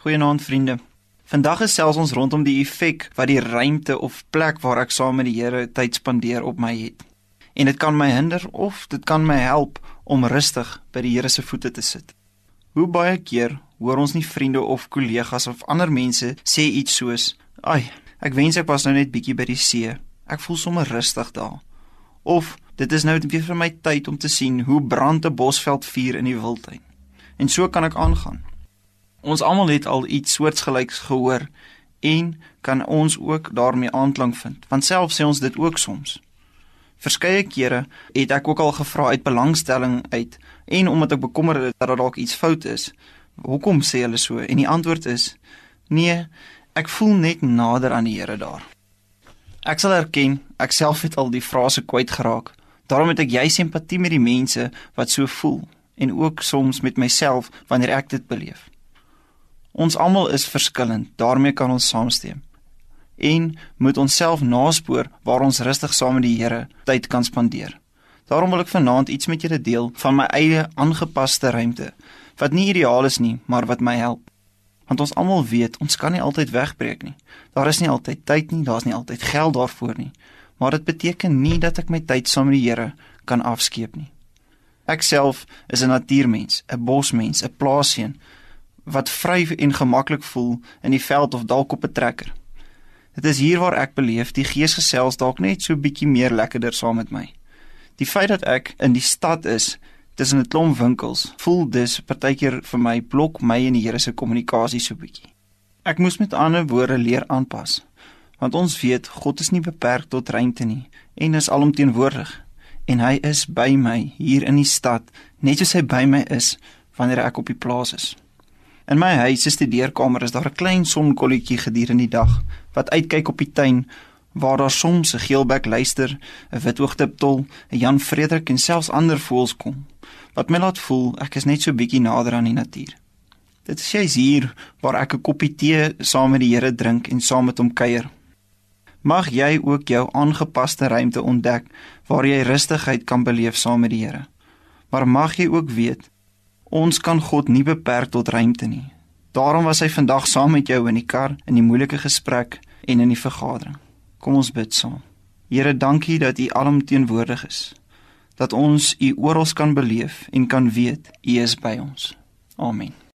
Goeienaand vriende. Vandag is selfs ons rondom die effek wat die ruimte of plek waar ek saam met die Here tyd spandeer op my het. En dit kan my hinder of dit kan my help om rustig by die Here se voete te sit. Hoe baie keer hoor ons nie vriende of kollegas of ander mense sê iets soos: "Ai, ek wens ek was nou net bietjie by die see. Ek voel sommer rustig daar." Of dit is nou weer vir my tyd om te sien hoe brand 'n bosveld vuur in die wildtuin. En so kan ek aangaan. Ons almal het al iets soortgelyks gehoor en kan ons ook daarmee aanklank vind. Want self sê ons dit ook soms. Verskeie kere het ek ook al gevra uit belangstelling uit en omdat ek bekommerd is dat dalk iets fout is. Hoekom sê hulle so? En die antwoord is: Nee, ek voel net nader aan die Here daar. Ek sal erken, ek self het al die frase kwyt geraak. Daarom het ek jy simpatie met die mense wat so voel en ook soms met myself wanneer ek dit beleef. Ons almal is verskillend, daarmee kan ons saamstem. En moet onsself naspoor waar ons rustig saam met die Here tyd kan spandeer. Daarom wil ek vanaand iets met julle deel van my eie aangepaste ruimte wat nie ideaal is nie, maar wat my help. Want ons almal weet, ons kan nie altyd wegbreek nie. Daar is nie altyd tyd nie, daar's nie altyd geld daarvoor nie. Maar dit beteken nie dat ek my tyd saam met die Here kan afskeep nie. Ek self is 'n natuurmens, 'n bosmens, 'n plaasseun wat vry en gemaklik voel in die veld of dalk op 'n trekker. Dit is hier waar ek beleef die gees gesels dalk net so bietjie meer lekkerder saam met my. Die feit dat ek in die stad is tussen 'n klomp winkels, voel dus partykeer vir my blok my en die Here se kommunikasie so bietjie. Ek moes met ander woorde leer aanpas. Want ons weet God is nie beperk tot ruimte nie en is alomteenwoordig en hy is by my hier in die stad net soos hy by my is wanneer ek op die plaas is. In my huis se studeerkamer is daar 'n klein sonkolletjie gedurende die dag wat uitkyk op die tuin waar daar soms 'n geelbek luister, 'n witoogtiptol, 'n Jan Frederik en selfs ander voëls kom. Wat my laat voel ek is net so bietjie nader aan die natuur. Dit is jy's hier waar ek 'n koppie tee saam met die Here drink en saam met hom kuier. Mag jy ook jou aangepaste ruimte ontdek waar jy rustigheid kan beleef saam met die Here. Maar mag jy ook weet Ons kan God nie beperk tot ruimte nie. Daarom was hy vandag saam met jou in die kar in die moeilike gesprek en in die vergadering. Kom ons bid saam. Here, dankie dat U alomteenwoordig is. Dat ons U oral kan beleef en kan weet U is by ons. Amen.